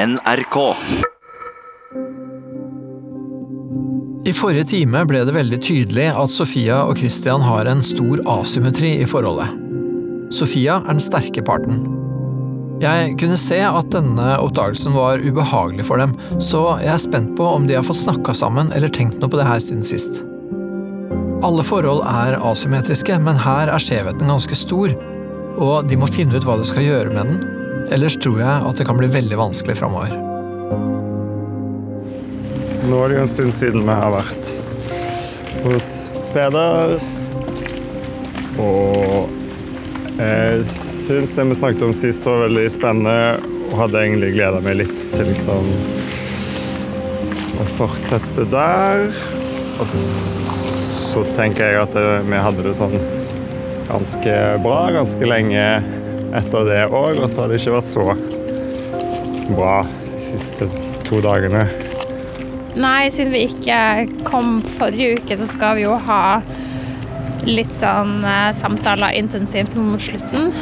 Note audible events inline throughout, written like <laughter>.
NRK. I forrige time ble det veldig tydelig at Sofia og Christian har en stor asymmetri i forholdet. Sofia er den sterke parten. Jeg kunne se at denne oppdagelsen var ubehagelig for dem, så jeg er spent på om de har fått snakka sammen eller tenkt noe på det her siden sist. Alle forhold er asymmetriske, men her er skjevheten ganske stor, og de må finne ut hva de skal gjøre med den. Ellers tror jeg at det kan bli veldig vanskelig framover. Nå er det jo en stund siden vi har vært hos Peder. Og jeg syns det vi snakket om sist var veldig spennende, og hadde egentlig gleda meg litt til liksom å fortsette der. Og så tenker jeg at vi hadde det sånn ganske bra ganske lenge etter det òg, og så har det ikke vært så bra de siste to dagene. Nei, siden vi ikke kom forrige uke, så skal vi jo ha litt sånn eh, samtaler intensivt mot slutten.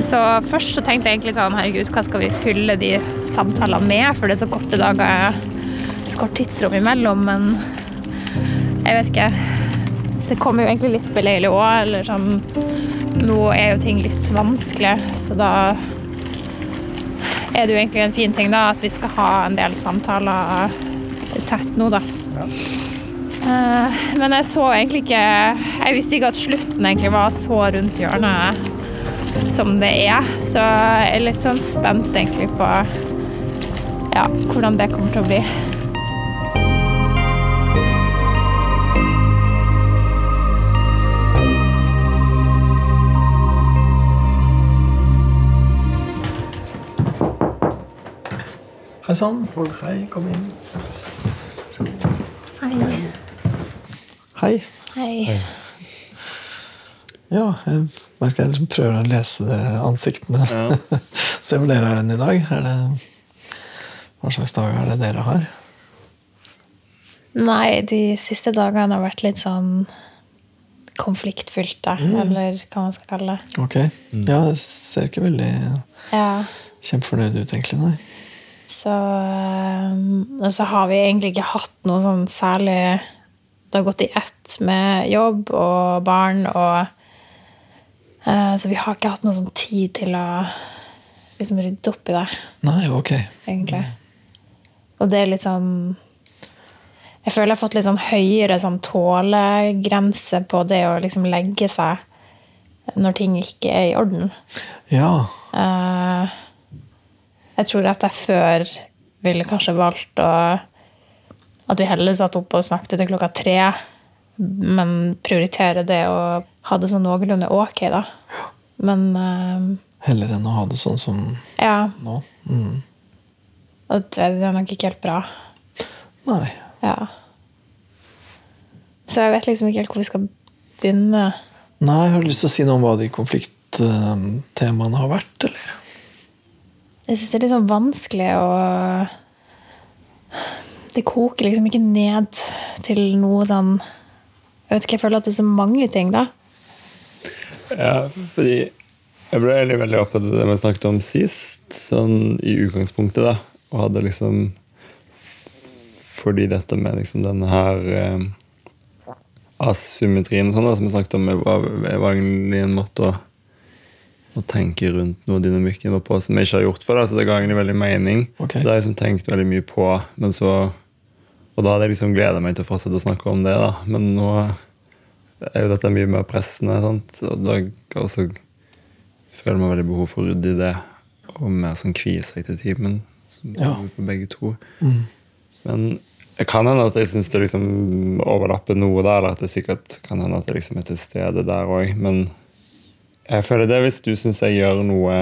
Så først så tenkte jeg egentlig sånn herregud, hva skal vi fylle de samtalene med? For det er så korte dager, så kort tidsrom imellom. Men jeg vet ikke. Det kommer jo egentlig litt beleilig òg. Eller sånn Nå er jo ting litt vanskelig, så da er det jo egentlig en fin ting da at vi skal ha en del samtaler tett nå, da. Ja. Men jeg så egentlig ikke Jeg visste ikke at slutten egentlig var så rundt hjørnet som det er. Så jeg er litt sånn spent egentlig på ja, hvordan det kommer til å bli. Hei sann. Hei, kom inn. Hei. Hei. Hei. Ja, jeg merker jeg liksom prøver å lese det ansiktene. <laughs> Se hvor dere er hen i dag. Er det, hva slags dag er det dere har? Nei, de siste dagene har vært litt sånn konfliktfylte, eller hva man skal kalle det. Ok. Ja, det ser ikke veldig Ja. kjempefornøyd ut, egentlig. Nei. Så, og så har vi egentlig ikke hatt noe sånn særlig Det har gått i ett med jobb og barn og eh, Så vi har ikke hatt noe sånn tid til å liksom rydde opp i det, Nei, ok. egentlig. Og det er litt sånn Jeg føler jeg har fått litt sånn høyere sånn tålegrense på det å liksom legge seg når ting ikke er i orden. Ja. Eh, jeg tror at jeg før ville kanskje valgt å At vi heller satt oppe og snakket til klokka tre, men prioritere det å ha det sånn noenlunde ok, da. Men uh, Heller enn å ha det sånn som ja. nå. Mm. og Det er nok ikke helt bra. Nei. Ja. Så jeg vet liksom ikke helt hvor vi skal begynne. Nei, Har du lyst til å si noe om hva de konflikttemaene har vært, eller? Jeg syns det er litt sånn vanskelig å Det koker liksom ikke ned til noe sånn Jeg vet ikke, jeg føler at det er så mange ting, da. Ja, fordi jeg ble egentlig veldig opptatt av det vi snakket om sist, sånn i utgangspunktet, da. Og hadde liksom Fordi dette med liksom denne her eh, asymmetrien og sånn, da, som vi snakket om, var egentlig en måte å, å tenke rundt noe dynamikken var på som jeg ikke har gjort før. Så det ga egentlig veldig mening. Okay. Det har jeg liksom tenkt veldig mye på. Men så, og da hadde jeg liksom gleda meg til å fortsette å snakke om det. da, Men nå er jo dette mye mer pressende. Sant? Og da også føler man veldig behov for å rydde i det. Og mer sånn kvie seg til timen. Ja. For begge to. Men det kan hende at jeg syns det liksom overlapper noe der. At det sikkert kan hende at det liksom er til stede der òg. Men jeg føler det hvis du syns jeg gjør noe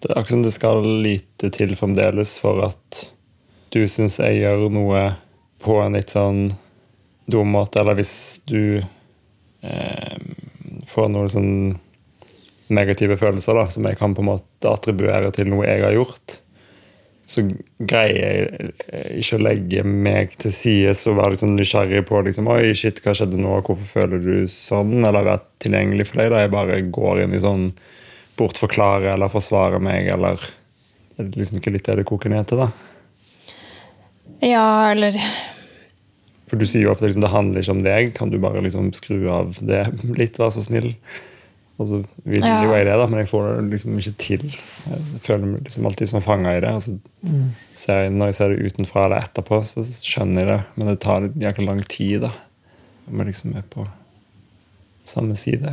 Det er akkurat som det skal lite til fremdeles for at du syns jeg gjør noe på en litt sånn dum måte, eller hvis du eh, får noen sånn negative følelser da, som jeg kan på en måte attribuere til noe jeg har gjort, så greier jeg eh, ikke å legge meg til side og være liksom nysgjerrig på liksom, Oi, shit, hva skjedde nå? Hvorfor føler du sånn? Eller være tilgjengelig for deg. da Jeg bare går inn i sånn bortforklare eller forsvare meg eller Er det liksom ikke litt det det koker ned til, da? Ja, eller For du sier jo ofte liksom, det handler ikke om deg. Kan du bare liksom skru av det litt, vær så snill? Og så vil Ja. jo jeg det, da, men jeg får det liksom ikke til. Jeg føler meg liksom alltid som fanga i det. Og så ser jeg, når jeg ser det utenfra eller etterpå, så skjønner jeg det. Men det tar litt jækla lang tid. da. Om jeg liksom er på samme side.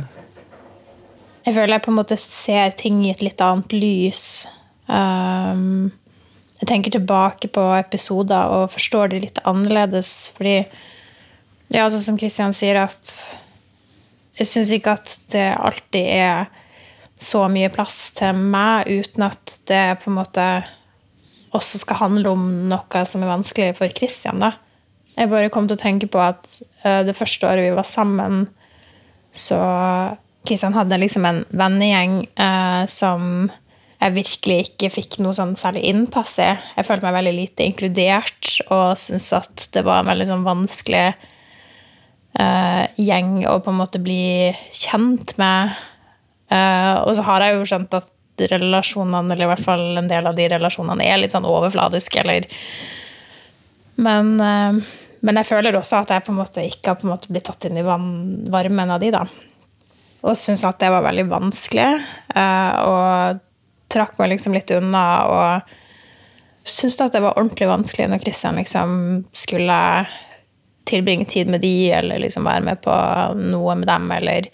Jeg føler jeg på en måte ser ting i et litt annet lys. Um, jeg tenker tilbake på episoder og forstår det litt annerledes, fordi Ja, sånn som Kristian sier, at jeg syns ikke at det alltid er så mye plass til meg, uten at det på en måte også skal handle om noe som er vanskelig for Kristian, da. Jeg bare kom til å tenke på at eh, det første året vi var sammen, så Kristian hadde liksom en vennegjeng eh, som jeg virkelig ikke fikk noe sånn særlig innpass i. Jeg følte meg veldig lite inkludert og syntes at det var en veldig sånn vanskelig eh, gjeng å på en måte bli kjent med. Uh, og så har jeg jo skjønt at relasjonene, eller i hvert fall en del av de relasjonene, er litt sånn overfladiske, eller men, uh, men jeg føler også at jeg på en måte ikke har på en måte blitt tatt inn i varmen av de, da. Og syntes at det var veldig vanskelig. og trakk meg liksom litt unna. Og syntes at det var ordentlig vanskelig når Kristian liksom skulle tilbringe tid med de, eller liksom være med på noe med dem, eller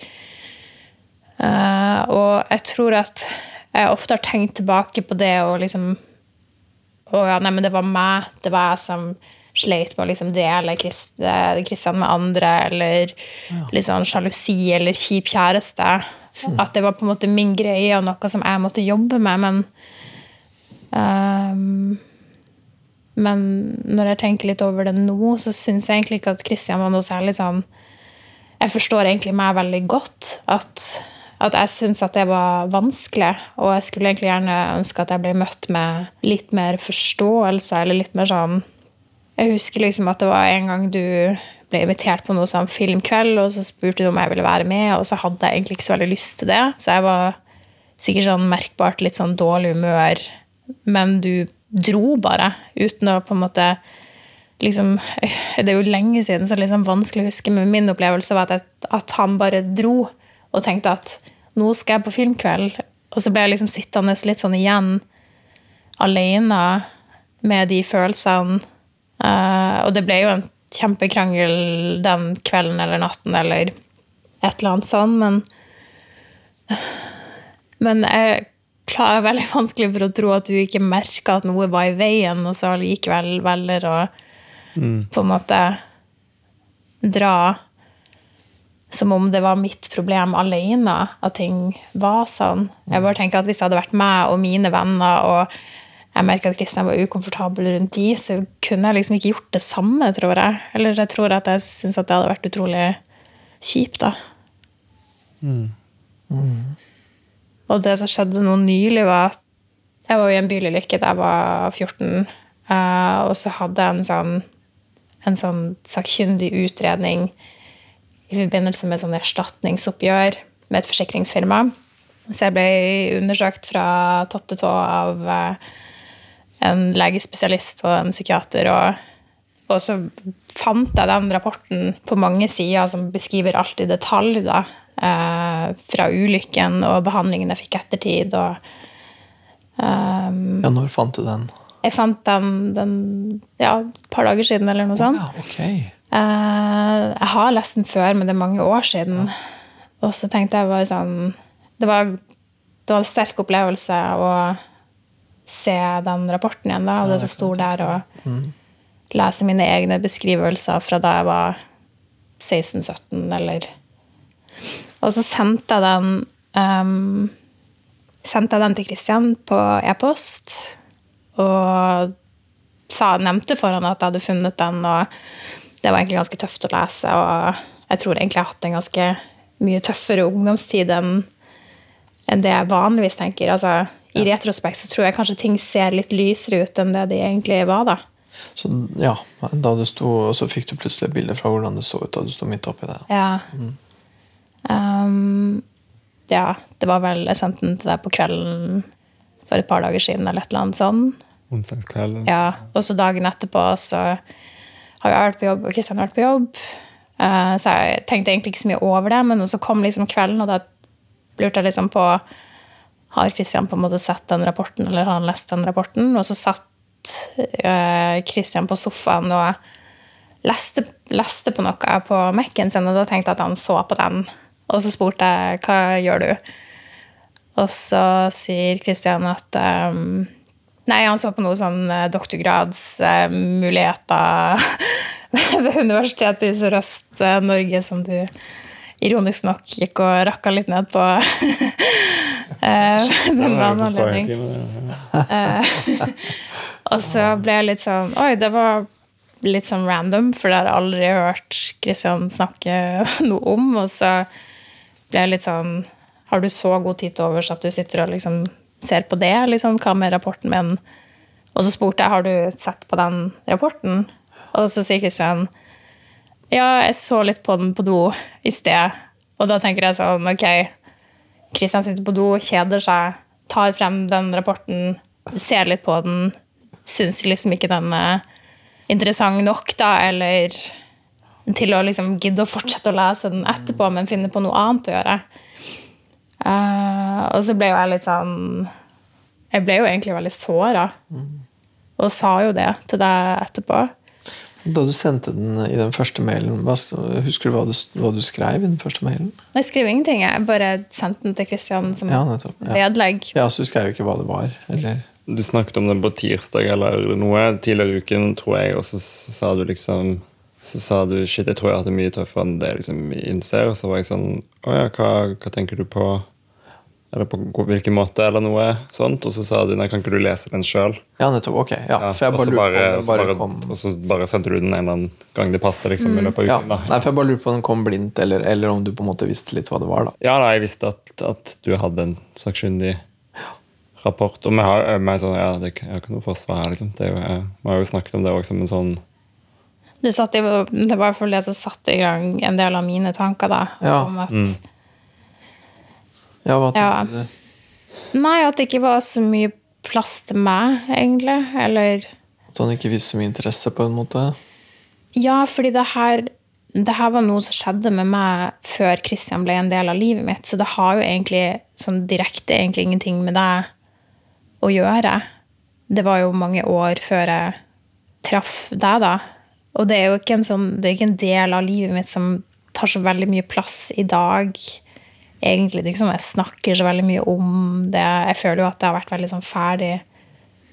uh, Og jeg tror at jeg ofte har tenkt tilbake på det og liksom Å ja, nei, men det var meg. Det var jeg som sleit med å liksom dele Krist- eh, Kristian med andre, eller ja. liksom sjalusi eller kjip kjæreste. At det var på en måte min greie og noe som jeg måtte jobbe med, men ehm, Men når jeg tenker litt over det nå, så syns jeg egentlig ikke at Kristian var noe særlig sånn Jeg forstår egentlig meg veldig godt. At, at jeg syns at det var vanskelig, og jeg skulle egentlig gjerne ønske at jeg ble møtt med litt mer forståelse, eller litt mer sånn Jeg husker liksom at det var en gang du ble invitert på noe sånn filmkveld, og så spurte du om jeg ville være med, og så hadde jeg egentlig ikke så veldig lyst til det. Så jeg var sikkert sånn merkbart litt sånn dårlig humør, men du dro bare, uten å på en måte liksom, <laughs> Det er jo lenge siden, så liksom vanskelig å huske, men min opplevelse var at, jeg, at han bare dro og tenkte at nå skal jeg på filmkveld. Og så ble jeg liksom sittende litt sånn igjen alene med de følelsene. Uh, og det ble jo en kjempekrangel den kvelden eller natten eller et eller annet sånn, men Men jeg klarer veldig vanskelig for å tro at du ikke merka at noe var i veien, og så likevel velger å på en måte dra som om det var mitt problem alene at ting var sånn. Jeg bare tenker at Hvis det hadde vært meg og mine venner, og jeg merka at Kristian var ukomfortabel rundt de, så kunne jeg liksom ikke gjort det samme, tror jeg. Eller jeg tror at jeg syns at det hadde vært utrolig kjipt, da. Og det som skjedde nå nylig, var at jeg var i en bylykke da jeg var 14, Uh, og så hadde jeg en sånn, en sånn sakkyndig utredning i forbindelse med sånn erstatningsoppgjør med et forsikringsfirma. Så jeg ble undersøkt fra topp til tå av uh, en legespesialist og en psykiater. Og, og så fant jeg den rapporten på mange sider som beskriver alt i detalj. da, eh, Fra ulykken og behandlingen jeg fikk ettertid. og um, Ja, når fant du den? Jeg fant den, den ja, et par dager siden, eller noe sånt. Ja, okay. uh, jeg har lest den før, men det er mange år siden. Og så tenkte jeg bare sånn Det var, det var en sterk opplevelse å se den rapporten igjen, da, og det som sto der, og lese mine egne beskrivelser fra da jeg var 16-17, eller Og så sendte jeg den um, sendte jeg den til Kristian på e-post, og sa, nevnte for han at jeg hadde funnet den, og det var egentlig ganske tøft å lese, og jeg tror egentlig jeg har hatt en ganske mye tøffere ungdomstid enn enn det jeg vanligvis tenker. Altså, I retrospekt så tror jeg kanskje ting ser litt lysere ut enn det de egentlig var, da. Så ja, da du sto, og så fikk du plutselig et bilde fra hvordan det så ut da du sto midt oppi det. Ja. Um, ja, det var vel Jeg sendte den til deg på kvelden for et par dager siden, eller et eller annet sånn. Onsdagskvelden. Ja, og så dagen etterpå så har jeg vært på jobb, og Kristian har vært på jobb. Uh, så jeg tenkte egentlig ikke så mye over det, men så kom liksom kvelden, og da lurte jeg liksom på Har Kristian på en måte sett den rapporten, eller har han lest den rapporten? Og så satt Kristian på sofaen og leste, leste på noe på Mac-en sin, og da tenkte jeg at han så på den. Og så spurte jeg hva gjør du? Og så sier Kristian at um, Nei, han så på noe sånn doktorgradsmuligheter <laughs> ved Universitetet i Sørøst-Norge, som du ironisk nok gikk og rakka litt ned på. <laughs> Den annen anledning. <laughs> Og så ble jeg litt sånn Oi, det var litt sånn random, for det har jeg aldri hørt Kristian snakke noe om. Og så jeg litt sånn Har du så god tid til overs at du sitter og liksom ser på det? Liksom, hva med rapporten min? Og så spurte jeg har du sett på den rapporten. Og så sier Kristian ja, jeg så litt på den på do i sted. Og da tenker jeg sånn, ok, Kristian sitter på do, kjeder seg, tar frem den rapporten, ser litt på den, syns liksom ikke den er interessant nok, da, eller til å liksom gidde å fortsette å lese den etterpå, men finne på noe annet å gjøre. Uh, og så ble jo jeg litt sånn Jeg ble jo egentlig veldig såra. Og sa jo det til deg etterpå. Da du sendte den i den første mailen, hva, husker du hva, du hva, du skrev i den første mailen? Jeg skrev ingenting. Jeg bare sendte den til Kristian som ja, nettopp, ja. vedlegg. Ja, så du skrev ikke hva det var? eller... Du snakket om den på tirsdag eller noe tidligere i uken, tror jeg, og så sa du liksom så sa du shit, jeg tror jeg har hatt det mye tøffere enn det jeg liksom innser. Og så var jeg sånn Å ja, hva, hva tenker du på? Eller på hvilken måte, eller noe sånt. Og så sa du nei, kan ikke du lese den sjøl? Ja, nettopp. Ok. Ja, for jeg bare lurer på den bare bare, kom og så bare sendte du den en eller annen gang det passet liksom, i løpet av ja. da. Nei, for jeg bare lurer på om den kom blindt, eller, eller om du på en måte visste litt hva det var. da. Ja, da, jeg visste at, at du hadde en sakkyndig rapport. Og vi har jo sånn, ja, det, har ikke noe forsvar her, liksom. Det er vi har jo snakket om det også som en sånn Det, satt i, det var i hvert fall det som satte i gang en del av mine tanker, da. Ja. Om at, Ja, hva Ja. tenkte du? Nei, at det ikke var så mye plass til meg, egentlig. Eller At han ikke viste så mye interesse, på en måte? Ja, fordi det her, det her var noe som skjedde med meg før Kristian ble en del av livet mitt, så det har jo egentlig sånn direkte egentlig ingenting med deg å gjøre. Det var jo mange år før jeg traff deg, da. Og det er jo ikke en, sånn, ikke en del av livet mitt som tar så veldig mye plass i dag. Egentlig det er ikke som jeg snakker så veldig mye om det. Jeg føler jo at det har vært veldig sånn ferdig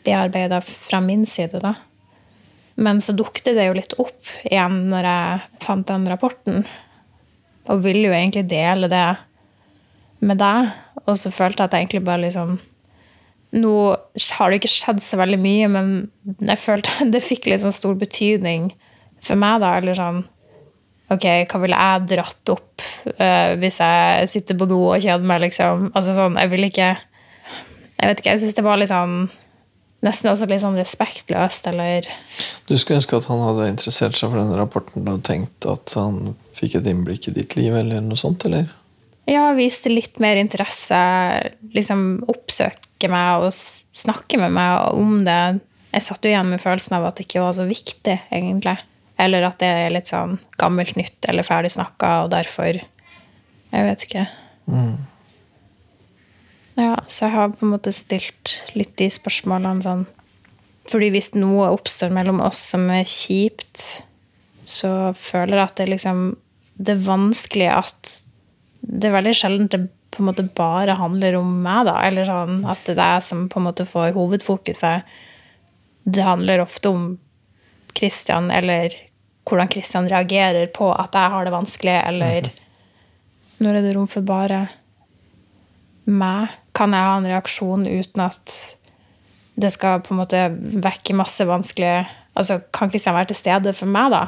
bearbeida fra min side, da. Men så dukte det jo litt opp igjen når jeg fant den rapporten. Og ville jo egentlig dele det med deg. Og så følte jeg at jeg egentlig bare liksom Nå har det ikke skjedd så veldig mye, men jeg følte <laughs> det fikk litt sånn stor betydning for meg, da. Eller sånn Ok, hva ville jeg dratt opp uh, hvis jeg sitter på do og kjeder meg, liksom? Altså sånn, jeg vil ikke Jeg vet ikke, jeg syns det var litt sånn Nesten også litt sånn respektløst, eller Du skulle ønske at han hadde interessert seg for denne rapporten og tenkt at han fikk et innblikk i ditt liv, eller noe sånt, eller? Ja, viste litt mer interesse. Liksom oppsøke meg og snakke med meg om det. Jeg satt jo igjen med følelsen av at det ikke var så viktig, egentlig. Eller at det er litt sånn gammelt nytt eller ferdig snakka, og derfor Jeg vet ikke. Ja, så jeg har på en måte stilt litt de spørsmålene sånn Fordi hvis noe oppstår mellom oss som er kjipt, så føler jeg at det liksom Det er vanskelig at Det er veldig sjelden det på en måte bare handler om meg, da. Eller sånn at det er jeg som på en måte får hovedfokuset. Det handler ofte om Christian, eller hvordan Kristian reagerer på at jeg har det vanskelig, eller Når er det rom for bare meg? Kan jeg ha en reaksjon uten at det skal på en måte vekke masse vanskelige Altså, Kan Kristian være til stede for meg, da?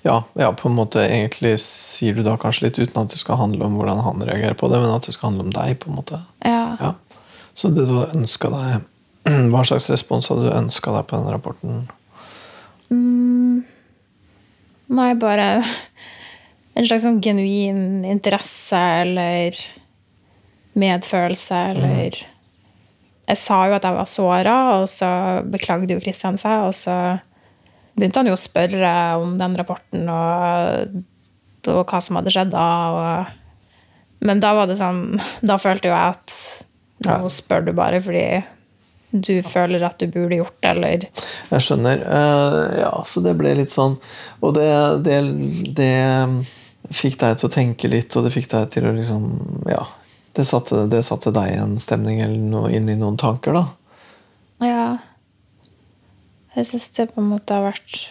Ja, ja, på en måte egentlig sier du da kanskje litt uten at det skal handle om hvordan han reagerer på det, men at det skal handle om deg, på en måte. Ja. Ja. Så det du ønska deg <clears throat> Hva slags respons hadde du ønska deg på den rapporten? Nei, bare en slags sånn genuin interesse eller medfølelse eller Jeg sa jo at jeg var såra, og så beklagde jo Kristian seg, og så begynte han jo å spørre om den rapporten og, og hva som hadde skjedd da. Og, men da var det sånn Da følte jo jeg at nå spør du bare fordi du føler at du burde gjort eller Jeg skjønner. Eh, ja, så det ble litt sånn Og det, det, det fikk deg til å tenke litt, og det fikk deg til å liksom Ja. Det satte, det satte deg i en stemning eller noe, inn i noen tanker, da. Ja. Jeg syns det på en måte har vært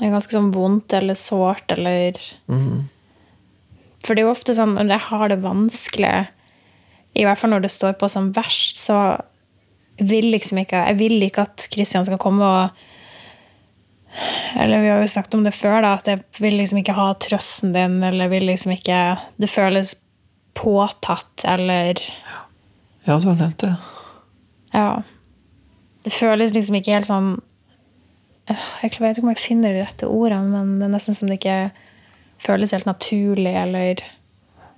ganske sånn vondt eller sårt eller For det er jo ofte sånn når jeg har det vanskelig, i hvert fall når det står på som verst, så vil liksom ikke Jeg vil ikke at Kristian skal komme og Eller vi har jo snakket om det før, da, at jeg vil liksom ikke ha trøsten din, eller vil liksom ikke Det føles påtatt, eller Ja, du har nevnt det. Ja. Det føles liksom ikke helt sånn Jeg vet ikke om jeg finner de rette ordene, men det er nesten som det ikke føles helt naturlig, eller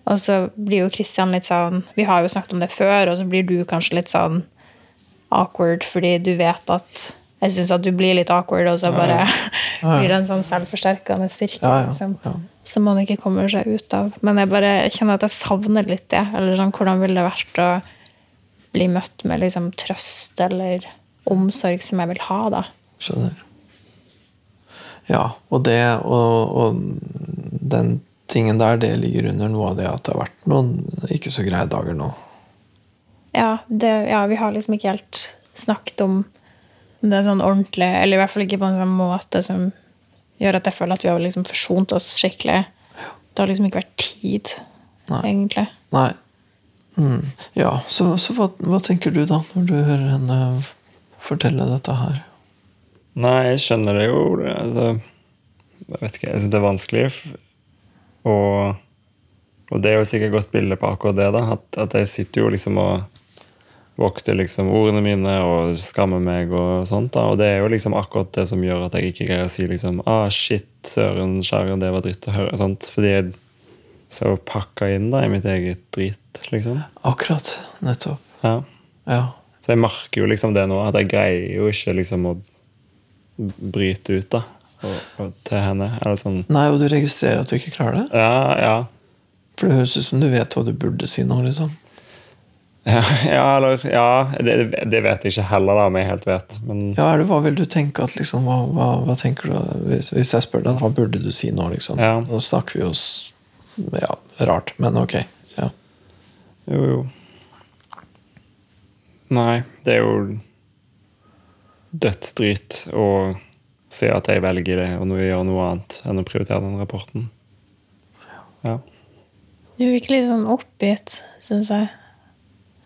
Og så blir jo Kristian litt sånn Vi har jo snakket om det før, og så blir du kanskje litt sånn awkward fordi du vet at Jeg syns at du blir litt awkward, og så bare blir det en sånn selvforsterkende styrke Ja, ja, liksom, som man ikke kommer seg ut av. Men jeg bare kjenner at jeg savner litt det. Eller sånn, hvordan ville det vært å bli møtt med liksom trøst eller omsorg som jeg vil ha, da. Skjønner. Ja, og det og, og den tingen der, det ligger under noe av det at det har vært noen ikke så greie dager nå. Ja, det, ja, vi har liksom ikke helt snakket om det sånn ordentlig, eller i hvert fall ikke på en sånn måte som gjør at jeg føler at vi har liksom forsont oss skikkelig. Det har liksom ikke vært tid, Nei. egentlig. Nei. Mm. Ja, så, så hva, hva tenker du da, når du hører henne fortelle dette her? Nei, jeg skjønner det jo. Altså, jeg vet ikke, jeg syns det er vanskelig. Og, og det er jo sikkert et godt bilde på akkurat det. da, At, at jeg sitter jo liksom og vokter liksom ordene mine og skammer meg og sånt. da, Og det er jo liksom akkurat det som gjør at jeg ikke greier å si liksom ah, shit, søren, skjæren, det var dritt å høre. sånt, Fordi jeg så pakka inn da i mitt eget drit, liksom. Akkurat. Nettopp. Ja. Ja. Så jeg merker jo liksom det nå, at jeg greier jo ikke liksom å bryte ut da, og, og til henne. Eller sånn Nei, og du registrerer at du ikke klarer det? Ja, ja. For det høres ut som du vet hva du burde si nå, liksom. <laughs> Ja, eller Ja, det, det vet jeg ikke heller, da, om jeg helt vet. Men Ja, er det, Hva vil du tenke at liksom, hva, hva, hva tenker du hvis, hvis jeg spør deg, hva burde du si nå, liksom? Ja. Nå snakker vi oss Ja, rart, men ok. Ja. jo, jo. Nei, det er jo dødsdrit å si at jeg velger det og nå gjør noe annet enn å prioritere den rapporten. Ja. Du virker litt sånn oppgitt, syns jeg.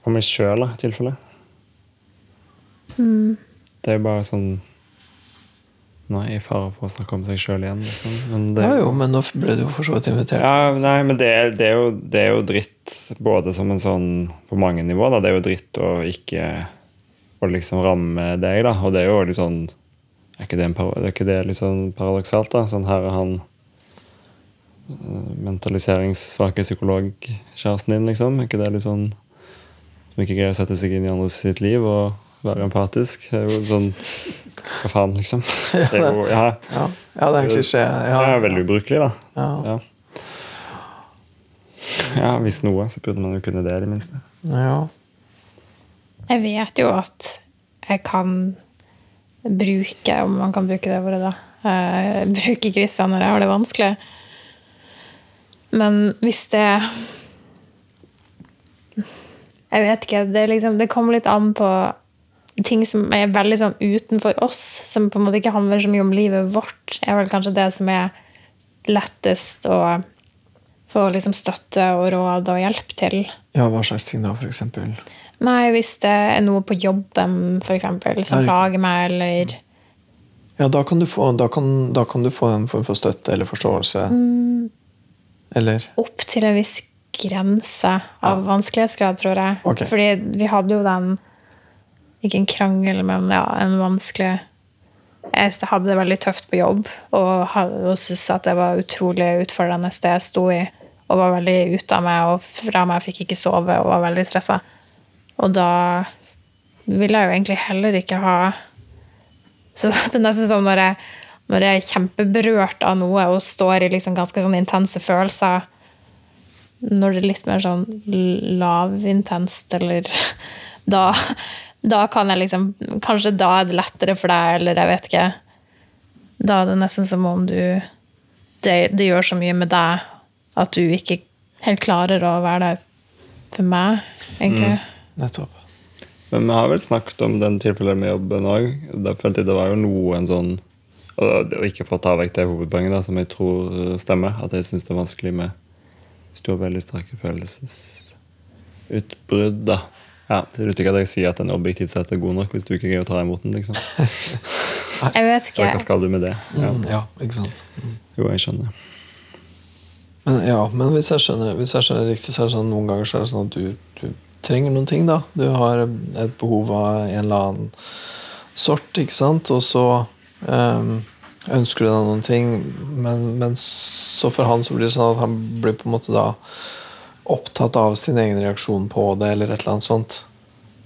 For meg sjøl, i tilfelle. Det er jo bare sånn Nei, i fare for å snakke om seg sjøl igjen, liksom. Men det, ja jo, men nå ble du jo for så vidt invitert. Ja, nei, men det, det, er jo, det er jo dritt både som en sånn På mange nivåer. Da. Det er jo dritt å ikke Å liksom ramme deg, da. Og det er jo litt sånn Er ikke det, en, par- er ikke det litt sånn paradoksalt, da? Sånn her er han eh, mentaliseringssvake psykologkjæresten din, liksom. Er ikke det litt sånn Som ikke greier å sette seg inn i andre sitt liv og være empatisk? Det er jo sånn Hva faen, liksom? <laughs> Det er jo, ja, Ja, ja det er en klisjé. Ja, det er veldig ubrukelig, da. Ja. Ja. ja, hvis noe, så burde man jo kunne det, i det minste. ja. Jeg vet jo at jeg kan bruke, om man kan bruke det ordet, da eh, Bruke Kristian når jeg har det vanskelig. Men hvis det Jeg vet ikke. Det, liksom, det kommer litt an på ting som er veldig sånn utenfor oss, som på en måte ikke handler så mye om livet vårt, er vel kanskje det som er lettest å få liksom støtte og råd og hjelp til. ja, hva slags ting da, eksempel? Nei, hvis det er noe på jobben for eksempel, som plager meg, eller Ja, da kan, du få, da, kan, da kan du få en form for støtte eller forståelse. Eller opp til en viss grense av vanskelighetsgrad, tror jeg. Okay. Fordi vi hadde jo den Ikke en krangel, men ja, en vanskelig Jeg hadde det veldig tøft på jobb og, hadde- og syntes at det var utrolig utfordrende det jeg sto i. Og var veldig ute av meg og fra meg, fikk ikke sove og var veldig stressa. Og da ville jeg jo egentlig heller ikke ha Så <laughs> det er nesten som når jeg, når jeg er kjempeberørt av noe og står i liksom ganske sånn intense følelser Når det er litt mer sånn lavintenst, eller <laughs> da, da kan jeg liksom Kanskje da er det lettere for deg, eller jeg vet ikke. Da er det nesten som om du Det, det gjør så mye med deg at du ikke helt klarer å være der for meg, egentlig. Nettopp. Men vi har vel snakket om den tilfellet med jobben òg. Da følte jeg det var jo noe en sånn og ikke for å ta vekk det hovedpoenget, da, som jeg tror stemmer, at jeg syns det er vanskelig med hvis du har veldig sterke følelsesutbrudd. da. Ja, Det er ikke at jeg sier at den objektivt sett er god nok hvis du ikke greier å ta imot den. liksom. <laughs> Jeg vet ikke. Hva skal du med det? Ja. Mm, ja, ikke sant. Jo, jeg skjønner. Men, ja, men hvis jeg skjønner, hvis jeg skjønner riktig, så er det sånn noen ganger så er det sånn at du, du trenger noen ting. da. Du har et behov av en eller annen sort, ikke sant? Og så ehm, ønsker du deg noen ting, men, men så for han så blir det sånn at han blir på en måte da opptatt av sin egen reaksjon på det, eller et eller annet sånt.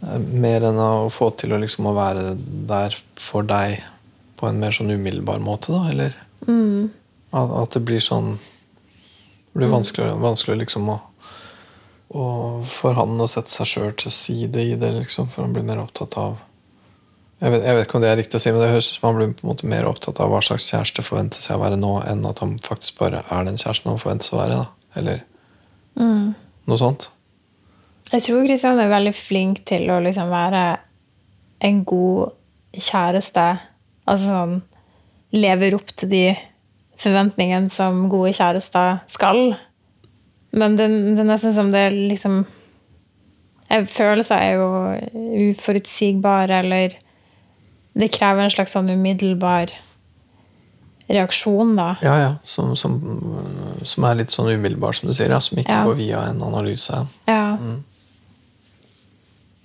Eh, Mer enn å få til å liksom å være der for deg på en mer sånn umiddelbar måte, da, eller? At, at det blir sånn Det blir vanskeligere, vanskeligere liksom å, og for han å sette seg sjøl til side i det, liksom, for han blir mer opptatt av jeg vet, jeg vet ikke om det er riktig å si, men det høres ut som han blir på en måte mer opptatt av hva slags kjæreste forventes jeg å være nå, enn at han faktisk bare er den kjæresten han forventes å være. da. Eller noe sånt. Jeg tror Kristian er veldig flink til å liksom være en god kjæreste. Altså sånn Lever opp til de forventningene som gode kjærester skal. Men det, det er nesten som det liksom Følelser er jo uforutsigbare, eller Det krever en slags sånn umiddelbar reaksjon, da. Ja, ja. Som, som, som er litt sånn umiddelbar, som du sier. Ja, som ikke Ja. går via en analyse. Ja.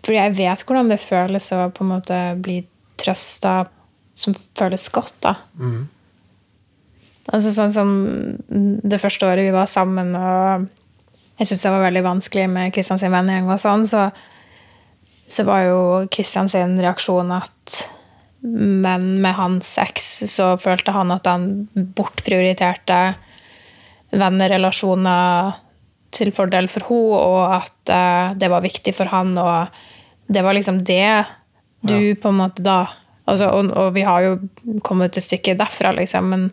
Fordi jeg vet hvordan det føles å på en måte bli trøsta som føles godt, da. Altså sånn som det første året vi var sammen, og jeg syntes det var veldig vanskelig med Kristian sin vennegjeng og sånn, så, så var jo Kristian sin reaksjon at men med hans eks så følte han at han bortprioriterte vennerelasjoner til fordel for henne, og at eh, det var viktig for han, og det var liksom det du på en måte da altså, og, og vi har jo kommet til stykket derfra, liksom, men,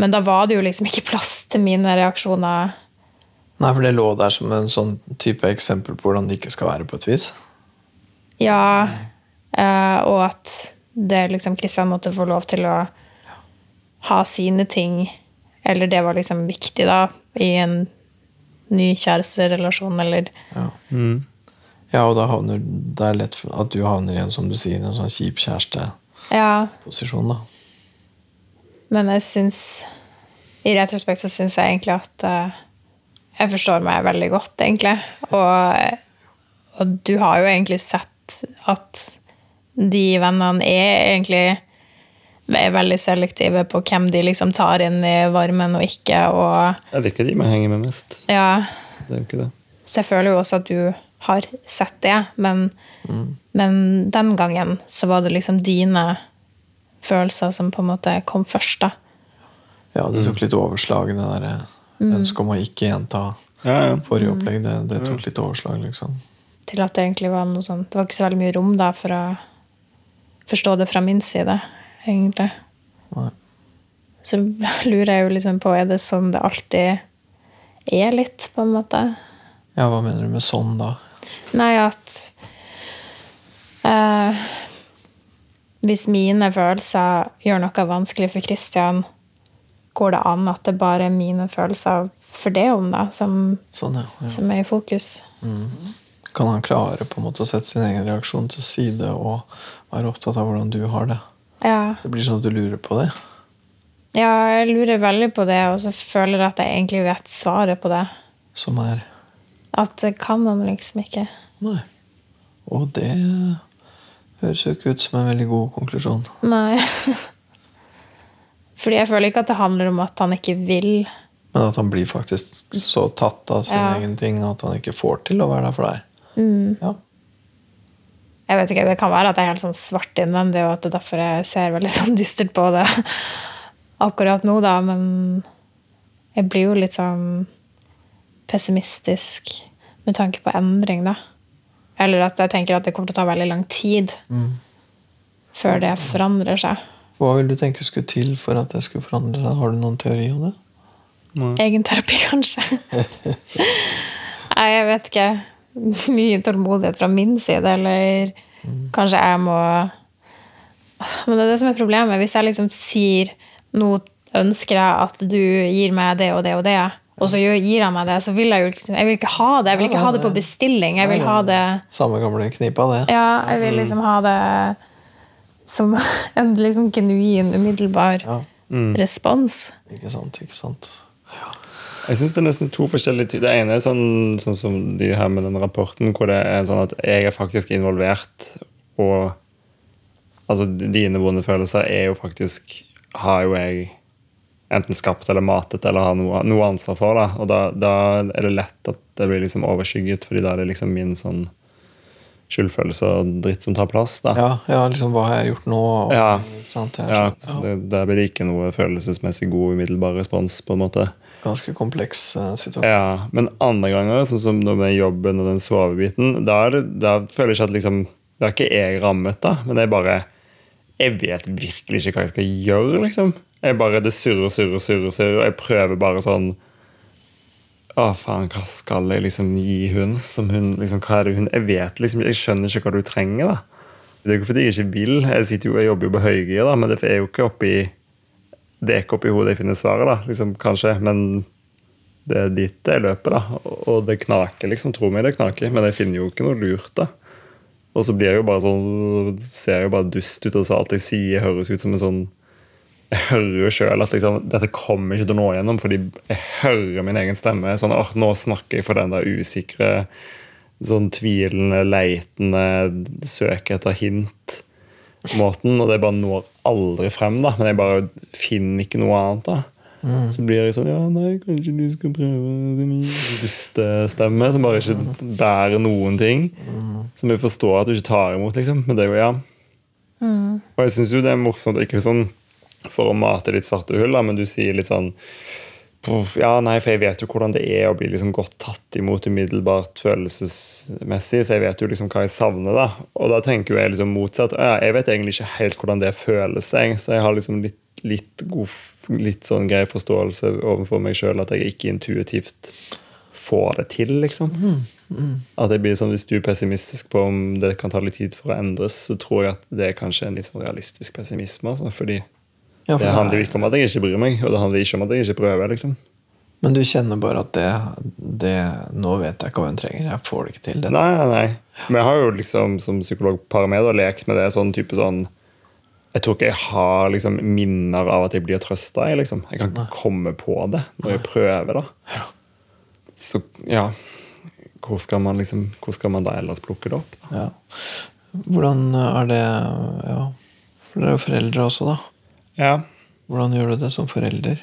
men da var det jo liksom ikke plass til mine reaksjoner. Nei, for det lå der som en sånn type eksempel på hvordan det ikke skal være, på et vis. Ja, og at det liksom Kristian måtte få lov til å ha sine ting, eller det var liksom viktig da, i en ny kjæresterelasjon, eller Ja. ja, og da havner det er lett at du havner i en, som du sier, en sånn kjip kjæresteposisjon, Ja, da. men jeg syns I retrospekt så syns jeg egentlig at uh, jeg forstår meg veldig godt, egentlig. Og, og du har jo egentlig sett at de vennene er egentlig er veldig selektive på hvem de liksom tar inn i varmen og ikke. Og Ja, det er ikke de man henger med mest. ja, Det er jo ikke det. Så jeg føler jo også at du har sett det, men, men den gangen så var det liksom dine følelser som på en måte kom først, da. Ja, det tok litt overslag, det der eh, ønsket om å ikke gjenta Ja, ja. forrige opplegg. Det, det tok litt overslag, liksom. Til at det egentlig var noe sånt Det var ikke så veldig mye rom da for å forstå det fra min side, egentlig. Nei. Så lurer jeg jo liksom på Er det sånn det alltid er litt, på en måte? Ja, hva mener du med sånn, da? Nei, at eh, Hvis mine følelser gjør noe vanskelig for Kristian, går det an at det bare er mine følelser for det om, da, som, Sånn, ja. ja. som er i fokus? Kan han klare på en måte å sette sin egen reaksjon til side og være opptatt av hvordan du har det? Ja. Det blir sånn at du lurer på det. ja, jeg lurer veldig på det, og så føler jeg at jeg egentlig vet svaret på det. Som er At det kan han liksom ikke. Nei. Og det høres jo ikke ut som en veldig god konklusjon. Nei. <laughs> Fordi jeg føler ikke at det handler om at han ikke vil. Men at han blir faktisk så tatt av sin Ja. egen ting at han ikke får til å være der for deg. Mm. Ja. Jeg vet ikke, Det kan være at jeg er helt sånn svart innvendig, og at det er derfor jeg ser veldig <laughs> sånn dystert på det akkurat nå, da. Men jeg blir jo litt sånn pessimistisk med tanke på endring, da. Eller at jeg tenker at det kommer til å ta veldig lang tid før det forandrer seg. Hva vil du tenke skulle til for at det skulle forandre seg? Har du noen teori om det? Egenterapi, kanskje. <laughs> Nei, jeg vet ikke. <laughs> Mye tålmodighet fra min side, eller kanskje jeg må Men det er det som er problemet. Hvis jeg liksom sier nå ønsker jeg at du gir meg det og det og det, og så gir han meg det, så vil jeg jo liksom Jeg vil ikke ha det. Jeg vil ikke ha det på bestilling. Jeg vil ha det Samme gamle knipa, det. Ja, jeg vil liksom ha det som <laughs> en liksom genuin, umiddelbar Ja. respons. Ikke sant, ikke sant. Jeg syns det er nesten to forskjellige ting. Det ene er sånn, sånn som de her med den rapporten, hvor det er sånn at jeg er faktisk involvert, og altså dine vonde følelser er jo faktisk Har jo jeg enten skapt eller matet eller har noe, noe ansvar for. Da. Og da, da er det lett at det blir liksom overskygget, fordi da er det liksom min sånn skyldfølelse og dritt som tar plass. da. Ja, ja, liksom hva har jeg gjort nå? Og, Ja. Sant? Jeg Ja, ja. det, Der blir det ikke noe følelsesmessig god umiddelbar respons. på en måte. Ganske kompleks eh, situasjon. Ja, Men andre ganger, sånn som nå med jobben og den sovebiten, da, er føler jeg at liksom Da er ikke jeg rammet, da, men det er bare Jeg vet virkelig ikke hva jeg skal gjøre, liksom. Jeg bare, Det surrer, surrer, surrer, surrer, og jeg prøver bare sånn Å, faen, hva skal jeg liksom gi hun? Som hun liksom, hva er det hun Jeg vet liksom Jeg skjønner ikke hva du trenger, da. Det er jo ikke fordi jeg ikke vil. Jeg, sitter jo, jeg jobber jo på høygir, men det er jo ikke oppi det er ikke oppi hodet jeg finner svaret, da, liksom, kanskje. Men det er dit det er løpet, da. Og- det knaker, liksom. Tro meg, det knaker. Men jeg finner jo ikke noe lurt, da. Og så blir jeg jo bare sånn Ser jeg jo bare dust ut, og så alt jeg sier, høres ut som en sånn Jeg hører jo sjøl at liksom, dette kommer ikke til å nå igjennom, fordi jeg hører min egen stemme. Sånn åh, nå snakker jeg for den der usikre, sånn tvilende, leitende, søker etter hint måten, og det bare når aldri frem, da. Men jeg bare finner ikke noe annet, da. Så blir jeg sånn Ja, nei, kanskje du skal prøve din dustestemme, som bare ikke bærer noen ting. Som jeg forstår at du ikke tar imot, liksom. Men det er jo, ja. Og jeg syns jo det er morsomt, ikke sånn for å mate ditt svarte hull, da, men du sier litt sånn «Puff, Ja, nei, for jeg vet jo hvordan det er å bli liksom godt tatt imot umiddelbart følelsesmessig, så jeg vet jo liksom hva jeg savner, da. Og da tenker jo jeg liksom motsatt. Ja, jeg vet egentlig ikke helt hvordan det føles, jeg, så jeg har liksom litt, litt, god, litt sånn grei forståelse overfor meg sjøl at jeg ikke intuitivt får det til, liksom. At jeg blir sånn, Hvis du er pessimistisk på om det kan ta litt tid for å endres, så tror jeg at det er kanskje en litt sånn realistisk pessimisme. Altså, fordi Ja, det handler jo er- ikke om at jeg ikke bryr meg, og det handler ikke om at jeg ikke prøver. liksom. Men du kjenner bare at det, det Nå vet jeg ikke hva hun trenger. Jeg får det ikke til. Det. Nei, nei. Men jeg har jo liksom som psykolog parameter lekt med det sånn type sånn Jeg tror ikke jeg har liksom minner av at jeg blir trøsta. Jeg, liksom. jeg kan ikke komme på det når jeg prøver, da. Så ja Hvor skal man liksom Hvor skal man da ellers plukke det opp? da? Ja. Hvordan er det Ja, for dere er foreldre også, da. Ja. Hvordan gjør du det som forelder?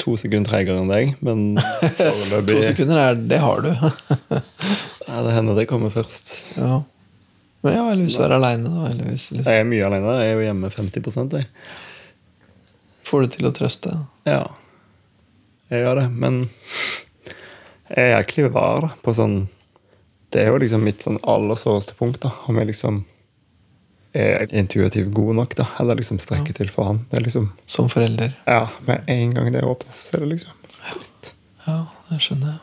To sekunder treigere enn deg, men <laughs> To sekunder, er, det har du. <laughs> ja, Det hender det kommer først. ja. Men ja, eller hvis du er aleine, da. Eller hvis, liksom, Jeg er mye alene. Jeg er jo hjemme 50% jeg. får du til å trøste. Ja, jeg gjør det, men jeg er jæklig var på sånn Det er jo liksom mitt sånn aller såreste punkt, da. Om jeg liksom er intuitivt god nok, da. Eller liksom strekker til for han. Det er liksom Som forelder. Ja, med en gang det åpnes, så er det liksom litt Ja, det skjønner jeg.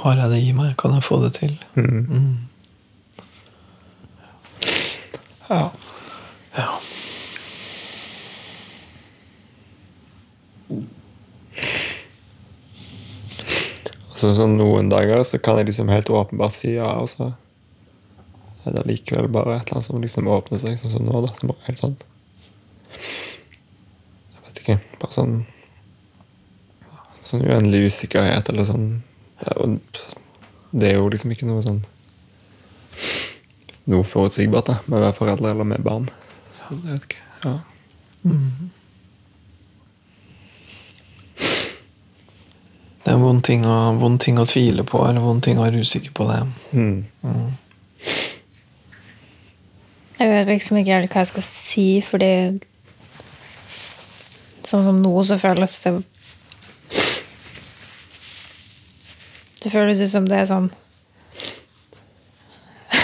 Har jeg det i meg? Kan jeg få det til? Mm. Ja. Ja. Så sånn noen dager så kan jeg liksom helt åpenbart si ja, og så er det likevel bare et eller annet som liksom åpner seg, sånn som nå, da. Som bare helt sånn Jeg vet ikke. Bare sånn Sånn uendelig usikkerhet eller sånn. Det er jo, det er jo liksom ikke noe sånn Noe forutsigbart da, med å være foreldre eller med barn. Så jeg vet ikke. Ja. Det Det er en vond ting, å, vond ting å tvile på, eller vond ting å være usikker på det. Jeg vet liksom ikke helt hva jeg skal si, fordi Sånn som nå, så føles det Det føles ut som det er sånn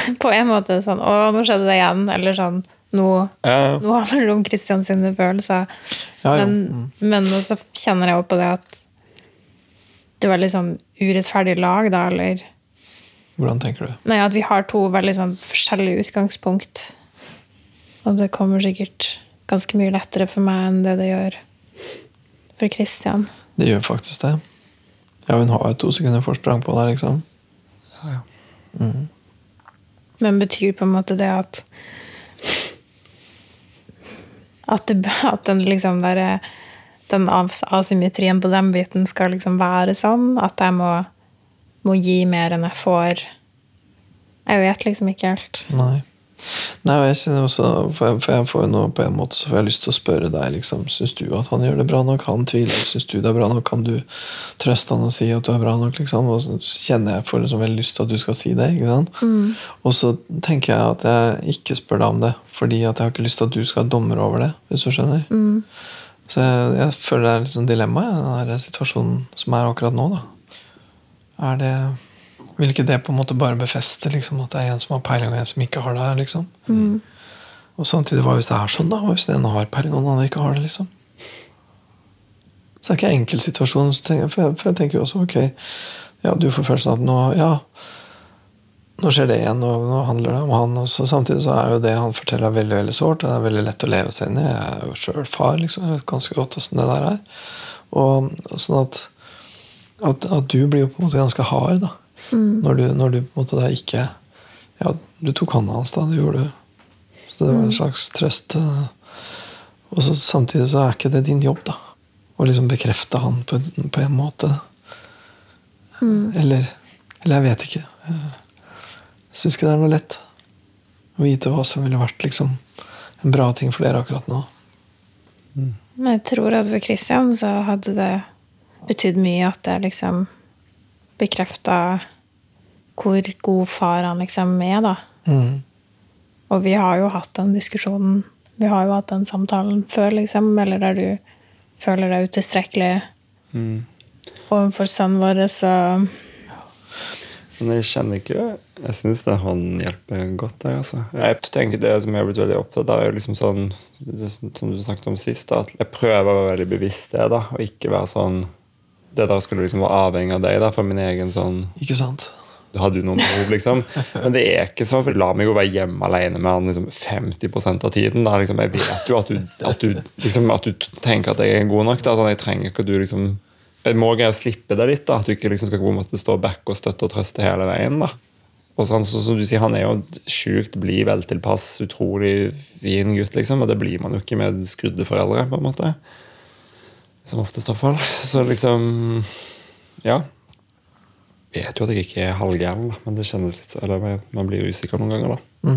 <laughs> På en måte sånn Å, nå skjedde det igjen. Eller sånn Nå, Ja. nå handler det om Kristians følelser. Ja. Men, men også kjenner jeg jo på det at det er veldig sånn urettferdig lag, da, eller Hvordan tenker du? Nei, at vi har to veldig sånn forskjellige utgangspunkt. Og det kommer sikkert ganske mye lettere for meg enn det det gjør for Kristian. Det gjør faktisk det. Ja, hun har jo to sekunder forsprang på deg, liksom. Men betyr på en måte det at At, det, at den liksom der, den as- asymmetrien på den biten skal liksom være sånn? At jeg må, må gi mer enn jeg får? Jeg vet liksom ikke helt. Nei. Nei, jeg kjenner også, for jeg, for jeg får jo nå på en måte så får jeg lyst til å spørre deg liksom, Syns du at han gjør det bra nok? Han tviler. Syns du det er bra nok? Kan du trøste han og si at du er bra nok? liksom? Og så kjenner jeg får liksom veldig lyst til at du skal si det. sant? Og så tenker jeg at jeg ikke spør deg om det, fordi at jeg har ikke lyst til at du skal ha dommer over det. hvis du skjønner. Så jeg, jeg føler det er litt sånn dilemma den her situasjonen som er akkurat nå. da. Er det Vil ikke det på en måte bare befeste liksom, at det er en som har peiling, og en som ikke har det? liksom? Og samtidig, hva hvis det er sånn, da? Hva hvis den har peiling, og den andre ikke har det? liksom? Så det er ikke en enkel situasjon. For jeg, for jeg tenker jo også ok, ja, du får følelsen av at nå ja, nå skjer det igjen, og nå handler det om han. også. samtidig så er jo det han forteller, veldig veldig sårt. Det er veldig lett å leve seg inn i. Jeg er jo sjøl far, liksom. Jeg vet ganske godt åssen det der er. Og og sånn at, at, at du blir jo på en måte ganske hard, da. Når, du, når du på en måte da ikke Ja, du tok hånda hans, da. Det gjorde du. Så det var en slags trøst. eh. Og så samtidig så er ikke det din jobb, da. Å liksom bekrefte han på, på en måte. Eller Eller jeg vet ikke. Jeg syns ikke det er noe lett å vite hva som ville vært liksom en bra ting for dere akkurat nå. Men jeg tror at for Kristian så hadde det betydd mye at det liksom bekrefta hvor god far han liksom er, da. Mm. Og vi har jo hatt den diskusjonen Vi har jo hatt den samtalen før, liksom, eller der du føler deg utilstrekkelig overfor sønnen vår, så Men jeg kjenner ikke Jeg syns han hjelper godt der, altså. Jeg tenker Det som jeg har blitt veldig opptatt av, er jo liksom sånn som du snakket om sist, da, at jeg prøver å være veldig bevisst det, da, og ikke være sånn Det der skulle liksom være avhengig av deg, da, for min egen sånn Ikke sant? Hadde du noen behov, liksom? <laughs> Men det er ikke sånn, for la meg jo være hjemme alene med han liksom 50% av tiden. Da. Liksom, jeg vet jo at du, at, du, liksom, at du tenker at jeg er god nok. Da. Sånn, jeg trenger ikke at du liksom Jeg må greie å slippe det litt. da, At du ikke liksom skal på en måte stå back og støtte og trøste hele veien. da. Og sånn, så, som du sier, Han er jo sjukt blid, veltilpass, utrolig fin gutt, liksom. Og det blir man jo ikke med skrudde foreldre, på en måte. Som oftest, iallfall. <laughs> Så liksom Ja Jeg vet jo at jeg ikke er halvgæren, men det kjennes litt så, eller man- blir blir usikker noen ganger. da.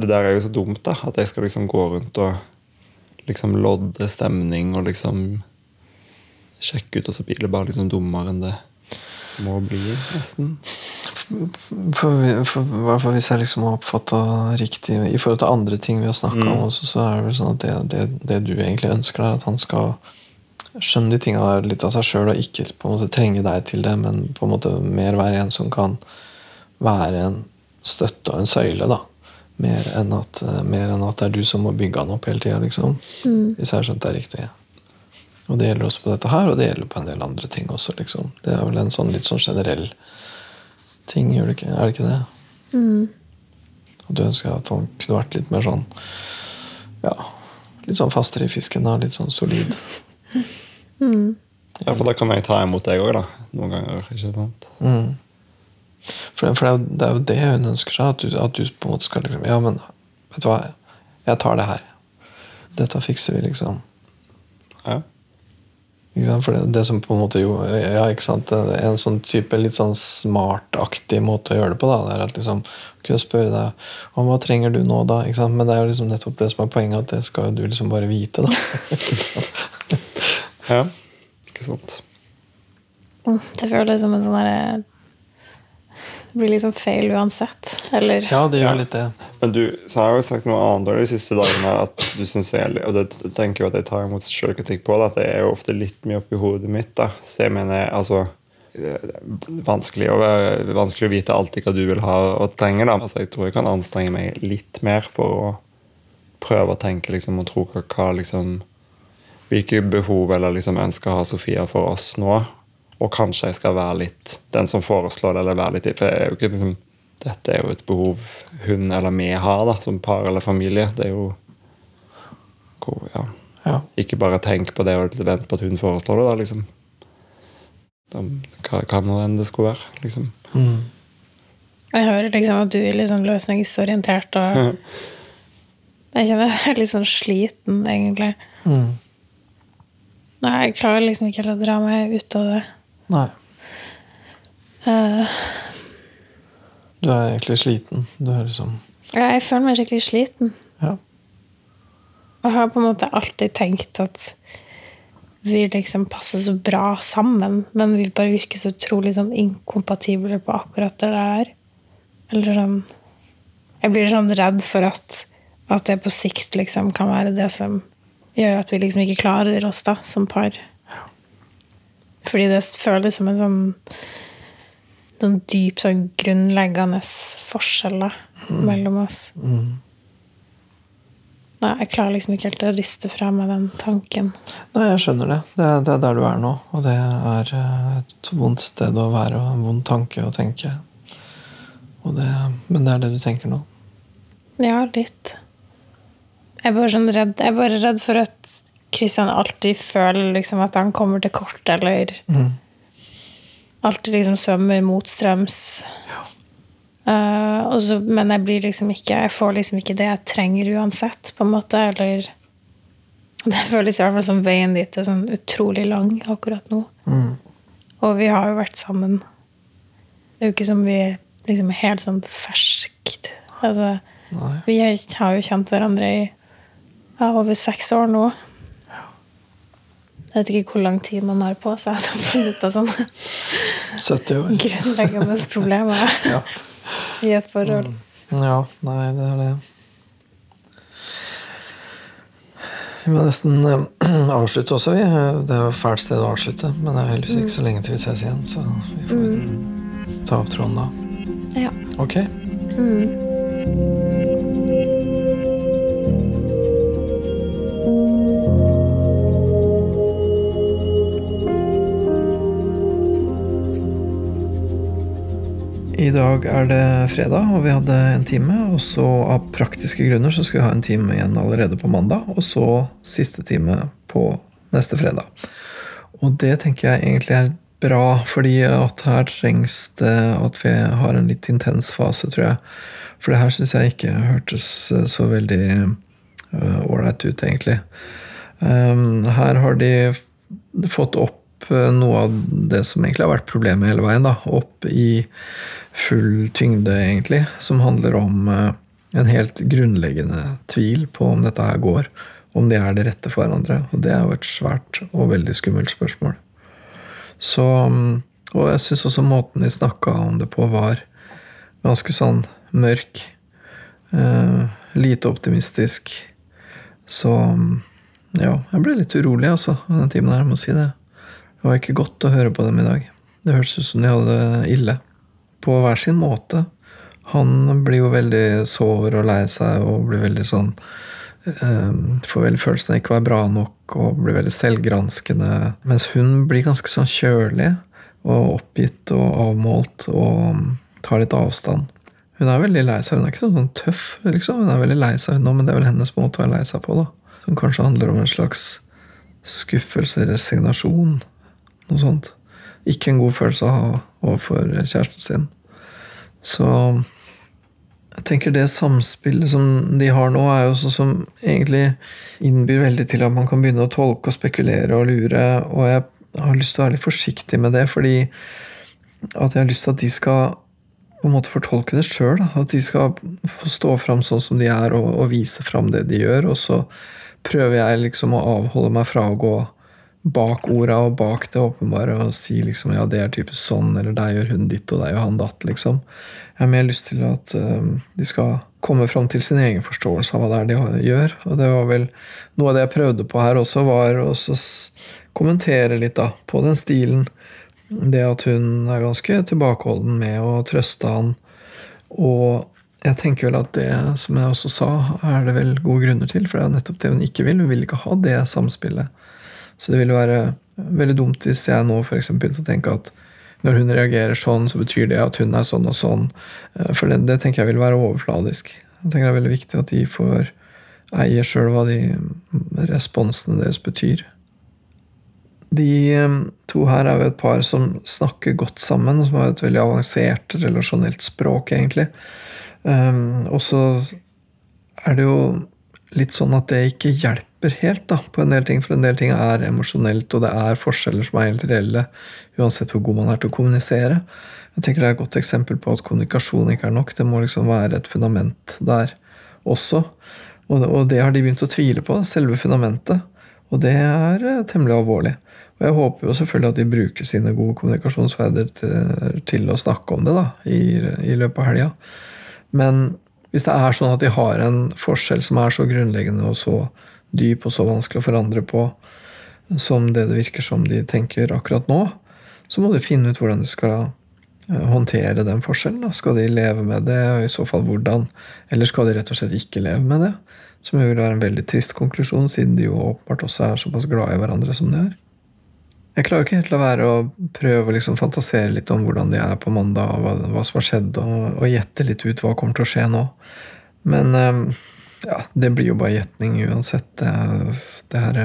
Det der er jo så dumt, da, at jeg skal liksom gå rundt og liksom lodde stemning og liksom sjekke ut, og så blir det bare liksom dummere enn det må bli, nesten. For, for, for, hvis jeg liksom har oppfatta riktig i forhold til andre ting vi har snakka om, også, så er det vel sånn at det, det, det du egentlig ønsker, er at han skal skjønne de tinga litt av seg sjøl, og ikke på en måte trenge deg til det, men på en måte mer være en som kan være en støtte og en søyle, da. Mer enn at, eh, mer enn at det er du som må bygge han opp hele tida, liksom. Hvis jeg har skjønt det riktig. Og det gjelder også på dette her, og det gjelder på en del andre ting også, liksom. Det er vel en sånn litt sånn generell ting, er det ikke? Det Mm. det? Og du ønsker at han kunne vært litt mer sånn Ja, litt sånn fastere i fisken, da. Litt sånn solid. <laughs> Ja, for da kan jeg ta imot deg òg, da. Noen ganger. ikke sant? Mm. For, det, for er det er jo det hun ønsker seg. At du, at du på en måte skal liksom Ja, men vet du hva, jeg tar det her. Dette fikser vi, liksom. Ja. Ikke sant? For det, det som på en måte jo Ja, ikke sant En sånn type litt sånn smartaktig måte å gjøre det på, da. Det er at liksom kunne spørre deg om hva trenger du nå, da? Ikke sant? Men det er jo liksom nettopp det som er poenget, at det skal jo du liksom bare vite, da. <laughs> ja. Ikke sant? Det føles som en sånn derre Det blir liksom feil uansett. Eller Ja, det gjør litt det. Men du så har jeg jo sagt noe annet de siste dagene, at du synes jeg, og det tenker jo at jeg tar imot sjølkritikk på, det, at det er jo ofte litt mye oppi hodet mitt. da. Så jeg mener, altså er vanskelig å, være, vanskelig å vite alltid hva du vil ha og trenger. da. Altså, Jeg tror jeg kan anstrenge meg litt mer for å prøve å tenke liksom, og tro hva, hva liksom, hvilke behov eller liksom, ønsker har Sofia for oss nå. Og kanskje jeg skal være litt den som foreslår det, eller være litt For jeg er jo ikke liksom dette er jo et behov hun eller vi har da, som par eller familie. Det er jo hvor, ja. Ja. Ikke bare tenk på det og vent på at hun foreslår det. da, liksom. Hva kan det enn det skulle være. liksom. Mm. Jeg hører liksom at du er litt sånn løsningsorientert, og <laughs> jeg kjenner jeg er litt sånn sliten, egentlig. Mm. Nei, jeg klarer liksom ikke helt å dra meg ut av det. Nei. Uh, Du er egentlig sliten. Du høres som ja, jeg føler meg skikkelig sliten. Ja. Og har på en måte alltid tenkt at vi liksom passer så bra sammen, men vi bare virker så utrolig sånn inkompatible på akkurat det der. Eller sånn Jeg blir sånn redd for at, at det på sikt liksom kan være det som gjør at vi liksom ikke klarer oss da, som par. Fordi det føles som en sånn noen dyp, sånn grunnleggende forskjeller mm. mellom oss. Nei, jeg klarer liksom ikke helt å riste fra meg den tanken. Nei, jeg skjønner det. Det er, det er der du er nå. Og det er eh, et vondt sted å være og en vond tanke å tenke. Og det, men det er det du tenker nå. Ja, litt. Jeg er bare sånn redd Jeg er bare redd for at Kristian alltid føler liksom at han kommer til kort, eller alltid liksom svømmer motstrøms. Eh, og så, men jeg blir liksom ikke Jeg får liksom ikke det jeg trenger uansett, på en måte, eller <laughs> Det føles i hvert fall som veien dit er sånn utrolig lang akkurat nå. Og vi har jo vært sammen. Det er jo ikke som vi liksom er helt sånn ferskt. Altså, Nei. vi har jo kjent hverandre i ja, over seks år nå. Jeg vet ikke hvor lang tid man har på seg til å finne ut av sånne 70 år. grunnleggende problemer <laughs> Ja. i et forhold. ja, nei, det er det. Vi må nesten eh, <clears throat> avslutte også, vi. Det er jo et fælt sted å avslutte. Men det er heldigvis ikke så lenge til vi ses igjen, så vi får ta opp tråden da. Ja. Ok? I dag er det fredag, og vi hadde en time. Og så av praktiske grunner så skal vi ha en time igjen allerede på mandag. Og så siste time på neste fredag. Og det tenker jeg egentlig er bra, fordi at her trengs det at vi har en litt intens fase, tror jeg. For det her syns jeg ikke hørtes eh, så veldig ålreit ut, egentlig. Um, her har de fått opp eh, noe av det som egentlig har vært problemet hele veien. da, Opp i full tyngde, egentlig. Som handler om eh, en helt grunnleggende tvil på om dette her går. Om de er det rette for hverandre. Og det er jo et svært og veldig skummelt spørsmål. Så, mm, og jeg syns også måten de snakka om det på, var ganske sånn mørk. Eh, lite optimistisk. Så mm, ja, jeg ble litt urolig altså, den timen her, jeg må si det. Det var ikke godt å høre på dem i dag. Det hørtes ut som de hadde det ille. På hver sin måte. Han blir jo veldig sår og lei seg og blir veldig sånn eh, Får veldig følelsen av ikke å være bra nok og blir veldig selvgranskende. Mens hun blir ganske sånn kjølig og oppgitt og avmålt og mm, tar litt avstand. Hun er veldig lei seg. Hun er ikke sånn tøff, liksom. Hun er veldig lei seg, nå, men det er vel hennes måte å være lei seg på. da. Som kanskje handler om en slags skuffelse, resignasjon. Noe sånt. Ikke en god følelse å ha overfor kjæresten sin. Så jeg tenker det samspillet som de har nå, er jo sånn som egentlig innbyr veldig til at man kan begynne å tolke og spekulere og lure. Og jeg har lyst til å være litt forsiktig med det, fordi at jeg har lyst til at de skal på en måte fortolke det sjøl. At de skal få stå fram sånn som de er, og, og vise fram det de gjør. Og så prøver jeg liksom å avholde meg fra å gå bak orda og bak det åpenbare og si liksom ja, det er typisk sånn, eller der gjør hun ditt, og der gjør han datt, liksom. Jeg har mer lyst til at um, de skal komme fram til sin egen forståelse av hva det er de gjør. Og det var vel noe av det jeg prøvde på her også, var å kommentere litt da, på den stilen. Det at hun er ganske tilbakeholden med å trøste han. Og jeg tenker vel at det, som jeg også sa, er det vel gode grunner til. For det er nettopp det hun ikke vil. Hun vil ikke ha det samspillet. Så det ville være veldig dumt hvis jeg nå f.eks. begynte å tenke at når hun reagerer sånn, så betyr det at hun er sånn og sånn. Eh, for det, det tenker jeg vil være overfladisk. Jeg tenker Det er veldig viktig at de får eie sjøl hva de responsene deres betyr. De eh, to her er jo et par som snakker godt sammen, som har et veldig avansert relasjonelt språk, egentlig. Og så er det jo litt sånn at det ikke hjelper helt da, på en del ting, for en del ting er emosjonelt, og det er forskjeller som er helt reelle, uansett hvor god man er til å kommunisere. Jeg tenker Det er et godt eksempel på at kommunikasjon ikke er nok. Det må liksom være et fundament der også. Og det, og det har de begynt å tvile på, selve fundamentet. Og det er eh, temmelig alvorlig. Og jeg håper jo selvfølgelig at de bruker sine gode kommunikasjonsferder til, til, å snakke om det da, i, i løpet av helga. Men hvis det er sånn at de har en forskjell som er så grunnleggende og så dyp og så vanskelig å forandre på som det det virker som de tenker akkurat nå, så må de finne ut hvordan de skal eh, håndtere den forskjellen. Da. Skal de leve med det, og i så fall hvordan? Eller skal de rett og slett ikke leve med det? Som jo vil være en veldig trist konklusjon, siden de jo åpenbart også er såpass glade i hverandre som de er. Jeg klarer ikke helt la være å prøve å liksom fantasere litt om hvordan de er på mandag, og hva, hva som har skjedd, og, og, gjette litt ut hva kommer til å skje nå. Men ehm, ja, det blir jo bare gjetning uansett. Det, det her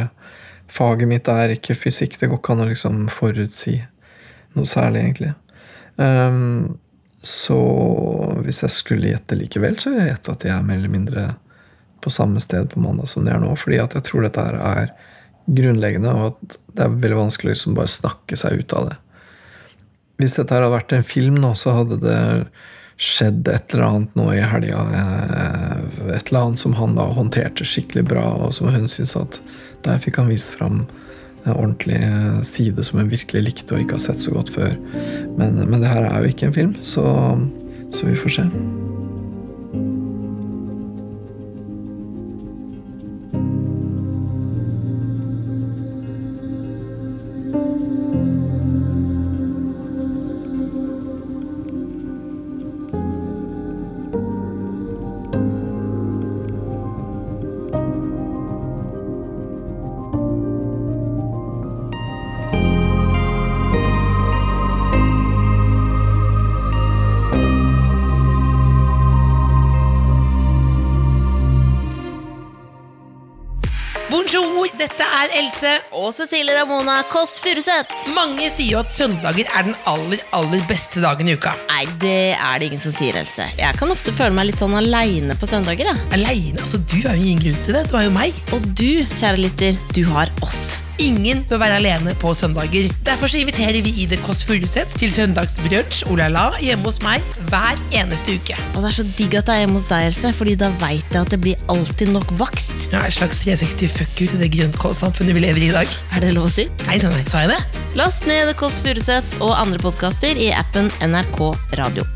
Faget mitt er ikke fysikk. Det går ikke an å liksom forutsi noe særlig, egentlig. Um, så hvis jeg skulle gjette likevel, så vil jeg gjette at de er mer eller mindre på samme sted på mandag som de er nå. Fordi at jeg tror dette her er grunnleggende, og at det er veldig vanskelig å liksom bare snakke seg ut av det. Hvis dette hadde vært en film nå, så hadde det skjedd et eller annet nå i helga. Eh, et eller annet som han da håndterte skikkelig bra, og som hun syntes at der fikk han vist fram en ordentlig side som hun virkelig likte og ikke har sett så godt før. Men, men det her er jo ikke en film, så, så vi får se. Cecilie Ramona Kåss Furuseth. Mange sier jo at søndager er den aller aller beste dagen i uka. Nei, det er det ingen som sier, Else. Jeg kan ofte føle meg litt sånn aleine på søndager. Ja. Aleine? Altså, du er jo ingen grunn til det. Du har jo meg. Og du, kjære lytter, du har oss. Ingen bør være alene på søndager. Derfor så inviterer vi Ida Kåss Furuseth til søndagsbrunsj Olala hjemme hos meg hver eneste uke. Og Det er så digg at det er hjemme hos deg, Else, Fordi da veit jeg at det blir alltid nok bakst. Ja, En slags 360 fucker til det grønnkålsamfunnet vi lever i i dag. Er det lov å si? Nei, nei, nei, sa jeg det? Last ned Kåss Furuseth og andre podkaster i appen NRK Radio.